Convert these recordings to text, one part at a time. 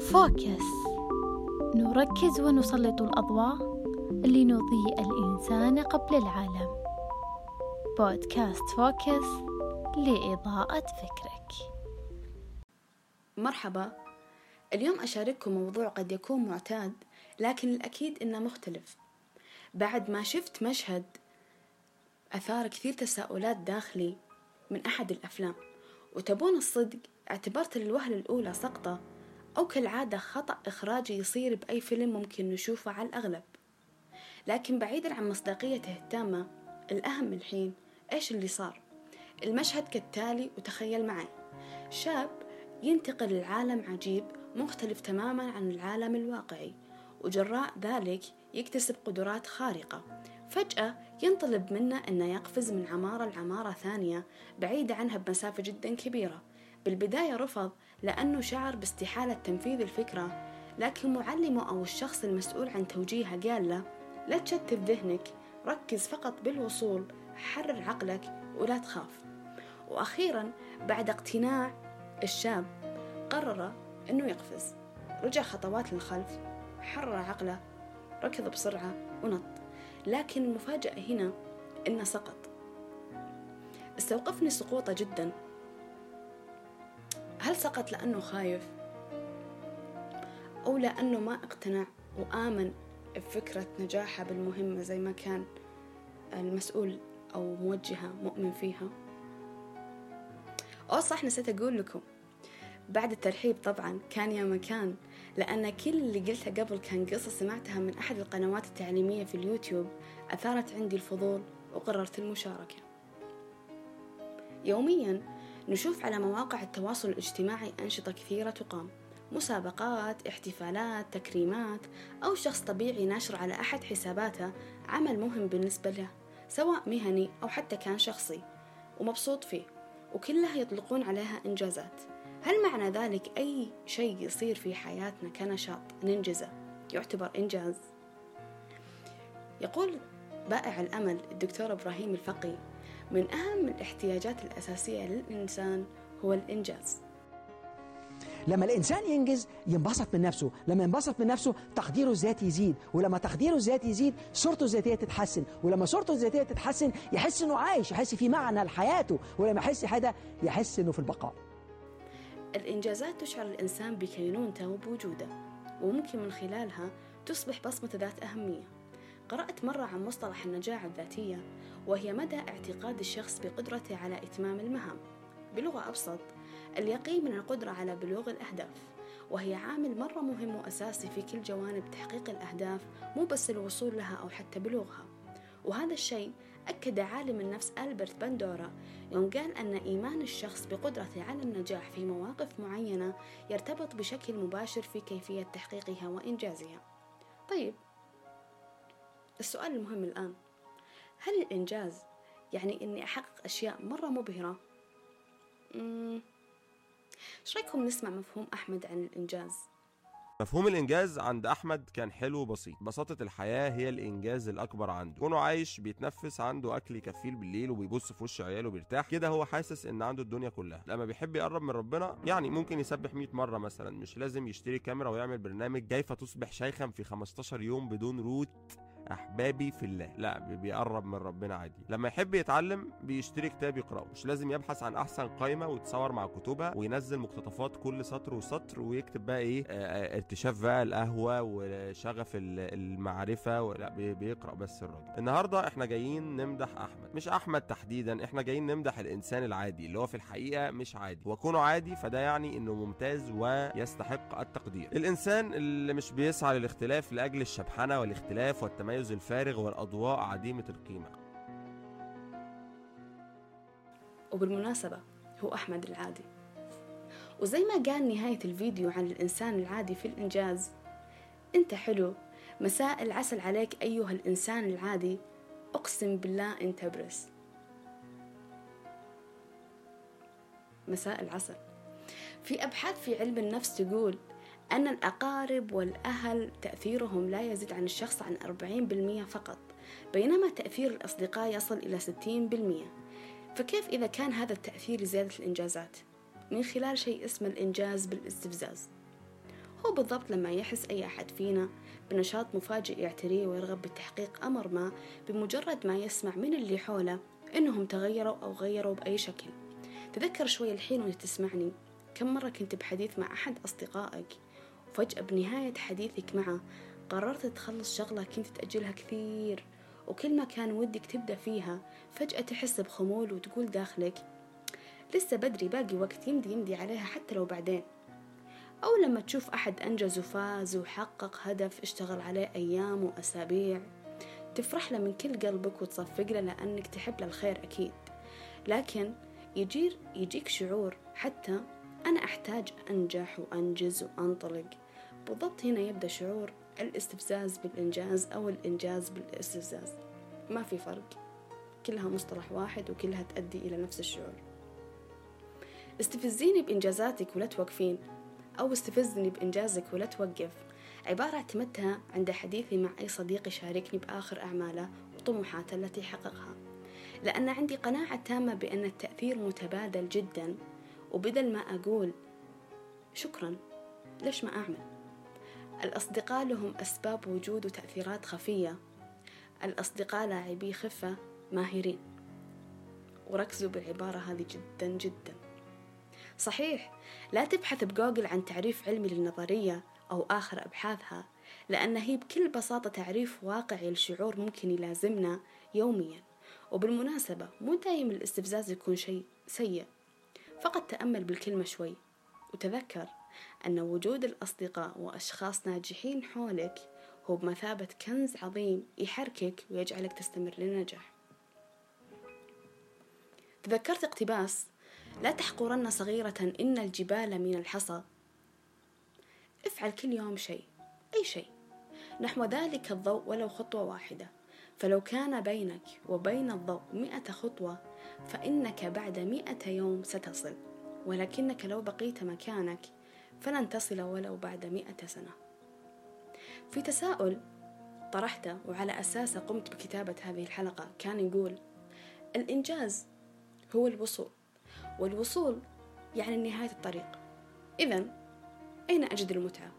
Focus. نركز ونسلط الأضواء لنضيء الإنسان قبل العالم. بودكاست Focus لإضاءة فكرك. مرحبا. اليوم أشارككم موضوع قد يكون معتاد لكن الأكيد إنه مختلف. بعد ما شفت مشهد أثار كثير تساؤلات داخلي من أحد الأفلام وتبون الصدق اعتبرت للوهلة الأولى سقطة أو كالعادة خطأ إخراجي يصير بأي فيلم ممكن نشوفه على الأغلب. لكن بعيدا عن مصداقيته التامة الأهم الحين إيش اللي صار؟ المشهد كالتالي وتخيل معي. شاب ينتقل لعالم عجيب مختلف تماما عن العالم الواقعي وجراء ذلك يكتسب قدرات خارقة. فجأة ينطلب منه أنه يقفز من عمارة لعمارة ثانية بعيدة عنها بمسافة جدا كبيرة. بالبداية رفض لأنه شعر باستحالة تنفيذ الفكرة لكن معلمه أو الشخص المسؤول عن توجيهه قال له لا تشتت ذهنك ركز فقط بالوصول حرر عقلك ولا تخاف. وأخيرا بعد اقتناع الشاب قرر أنه يقفز رجع خطوات للخلف حرر عقله ركض بسرعة ونط. لكن المفاجأة هنا إنه سقط. استوقفني سقوطه جدا. هل سقط لأنه خايف؟ أو لأنه ما اقتنع وآمن بفكرة نجاحه بالمهمة زي ما كان المسؤول أو موجهة مؤمن فيها؟ أو صح نسيت أقول لكم. بعد الترحيب طبعا كان يا مكان لأن كل اللي قلته قبل كان قصة سمعتها من أحد القنوات التعليمية في اليوتيوب أثارت عندي الفضول وقررت المشاركة. يوميا نشوف على مواقع التواصل الاجتماعي أنشطة كثيرة تقام. مسابقات احتفالات تكريمات أو شخص طبيعي ناشر على أحد حساباته عمل مهم بالنسبة له سواء مهني أو حتى كان شخصي. ومبسوط فيه وكلها يطلقون عليها إنجازات. هل معنى ذلك أي شيء يصير في حياتنا كنشاط ننجزه؟ يعتبر إنجاز؟ يقول بائع الأمل الدكتور إبراهيم الفقي من أهم الاحتياجات الأساسية للإنسان هو الإنجاز. لما الإنسان ينجز ينبسط من نفسه. لما ينبسط من نفسه تقديره الذاتي يزيد. ولما تقديره الذاتي يزيد صورته الذاتية تتحسن. ولما صورته الذاتية تتحسن يحس إنه عايش يحس في معنى لحياته. ولما يحس حدا يحس إنه في البقاء. الإنجازات تشعر الإنسان بكينونته وبوجوده. وممكن من خلالها تصبح بصمة ذات أهمية. قرأت مرة عن مصطلح النجاعة الذاتية وهي مدى اعتقاد الشخص بقدرته على إتمام المهام. بلغة أبسط اليقين من القدرة على بلوغ الأهداف وهي عامل مرة مهم وأساسي في كل جوانب تحقيق الأهداف مو بس الوصول لها أو حتى بلوغها. وهذا الشيء أكد عالم النفس ألبرت بندورا يوم قال أن إيمان الشخص بقدرته على النجاح في مواقف معينة يرتبط بشكل مباشر في كيفية تحقيقها وإنجازها. طيب السؤال المهم الآن. هل الإنجاز يعني إني أحقق أشياء مرة مبهرة؟ إيش رأيكم نسمع مفهوم أحمد عن الإنجاز؟ مفهوم الإنجاز عند أحمد كان حلو وبسيط. بساطه الحياة هي الإنجاز الأكبر عنده. كونه عايش بيتنفس عنده أكل يكفيه بالليل وبيبص في وش عياله بيرتاح كده هو حاسس إن عنده الدنيا كلها. لما بيحب يقرب من ربنا يعني ممكن يسبح 100 مرة مثلا. مش لازم يشتري كاميرا ويعمل برنامج. كيف تصبح شيخا في 15 يوم بدون روت؟ أحبابي في الله. لا بيقرب من ربنا عادي. لما يحب يتعلم بيشتري كتاب يقرأه. مش لازم يبحث عن أحسن قائمة ويتصور مع كتبها وينزل مقتطفات كل سطر وسطر ويكتب بقى إيه آه ارتشاف بقى القهوة وشغف المعرفة لا بيقرأ بس الراجل. النهارده إحنا جايين نمدح أحمد. مش أحمد تحديدا إحنا جايين نمدح الإنسان العادي اللي هو في الحقيقة مش عادي. وكونه عادي فده يعني إنه ممتاز ويستحق التقدير. الإنسان اللي مش بيسعى للاختلاف لأجل الشبحنة والاختلاف والتميز التميز الفارغ والأضواء عديمة القيمة. وبالمناسبة هو أحمد العادي. وزي ما قال نهاية الفيديو عن الإنسان العادي في الإنجاز أنت حلو مساء العسل عليك أيها الإنسان العادي أقسم بالله أنت برس مساء فقط في أبحاث في علم النفس تقول أن الأقارب والأهل تأثيرهم لا يزيد عن الشخص عن 40% فقط بينما تأثير الأصدقاء يصل إلى 60% فكيف إذا كان هذا التأثير لزيادة الإنجازات؟ من خلال شيء اسمه الإنجاز بالاستفزاز. هو بالضبط لما يحس أي أحد فينا بنشاط مفاجئ يعتريه ويرغب بتحقيق أمر ما بمجرد ما يسمع من اللي حوله إنهم تغيروا أو غيروا بأي شكل. تذكر شوي الحين وانت تسمعني. كم مرة كنت بحديث مع أحد أصدقائك وفجأة بنهاية حديثك معه قررت تخلص شغلة كنت تأجلها كثير وكل ما كان ودك تبدأ فيها فجأة تحس بخمول وتقول داخلك لسه بدري باقي وقت يمدي يمدي عليها حتى لو بعدين. أو لما تشوف أحد أنجز وفاز وحقق هدف اشتغل عليه أيام وأسابيع تفرح له من كل قلبك وتصفق له لأنك تحب له الخير أكيد. لكن يجير يجيك شعور حتى أنا أحتاج أنجح وأنجز وأنطلق. بالضبط هنا يبدأ شعور الاستفزاز بالإنجاز أو الإنجاز بالاستفزاز. ما في فرق. كلها مصطلح واحد وكلها تؤدي إلى نفس الشعور. استفزيني بإنجازاتك ولا توقفين. أو استفزني بإنجازك ولا توقف. عبارة اعتمدتها عند حديثي مع أي صديق يشاركني بآخر أعماله وطموحاته التي حققها. لأن عندي قناعة تامة بأن التأثير متبادل جدا. وبدل ما أقول شكرا ليش ما أعمل؟ الأصدقاء لهم أسباب وجود وتأثيرات خفية. الأصدقاء لاعبي خفة ماهرين. وركزوا بالعبارة هذه جدا جدا. صحيح لا تبحث بجوجل عن تعريف علمي للنظرية أو آخر أبحاثها لأن هي بكل بساطة تعريف واقعي للشعور ممكن يلازمنا يوميا. وبالمناسبة مو دايم الاستفزاز يكون شيء سيء. فقط تأمل بالكلمة شوي. وتذكر أن وجود الأصدقاء وأشخاص ناجحين حولك هو بمثابة كنز عظيم يحركك ويجعلك تستمر للنجاح. تذكرت اقتباس لا تحقرن صغيرة إن الجبال من الحصى. افعل كل يوم شيء أي شيء. نحو ذلك الضوء ولو خطوة واحدة. فلو كان بينك وبين الضوء مئة خطوة فإنك بعد مئة يوم ستصل. ولكنك لو بقيت مكانك فلن تصل ولو بعد مئة سنة. في تساؤل طرحته وعلى أساسه قمت بكتابة هذه الحلقة كان يقول الإنجاز هو الوصول والوصول يعني نهاية الطريق. إذا أين أجد المتعة؟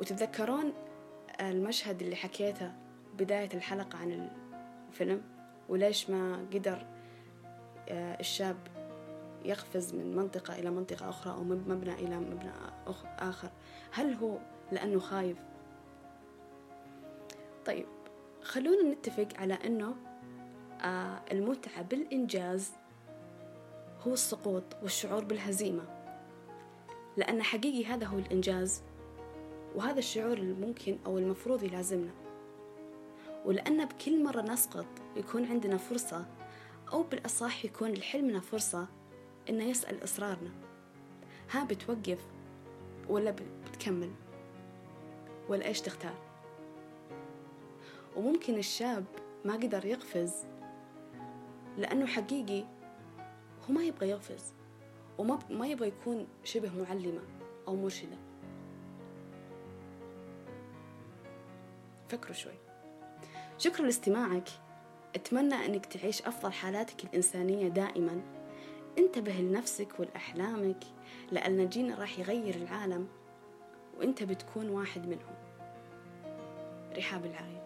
وتتذكرون المشهد اللي حكيته بداية الحلقة عن الفيلم؟ وليش ما قدر آه، الشاب يقفز من منطقة إلى منطقة أخرى أو من مبنى إلى مبنى آخر. هل هو لأنه خايف؟ طيب خلونا نتفق على أنه آه المتعة بالإنجاز هو السقوط والشعور بالهزيمة. لأن حقيقي هذا هو الإنجاز وهذا الشعور الممكن أو المفروض يلازمنا. ولأن بكل مرة نسقط يكون عندنا فرصة أو بالأصح يكون لحلمنا فرصة إنه يسأل إصرارنا. ها بتوقف ولا بتكمل؟ ولا إيش تختار؟ وممكن الشاب ما قدر يقفز لأنه حقيقي هو ما يبغى يقفز وما ما يبغى يكون شبه معلمة أو مرشدة. فكروا شوي. شكرا لاستماعك. أتمنى أنك تعيش أفضل حالاتك الإنسانية دائما. انتبه لنفسك ولأحلامك لأن جينا راح يغير العالم وانت بتكون واحد منهم. رحاب العاية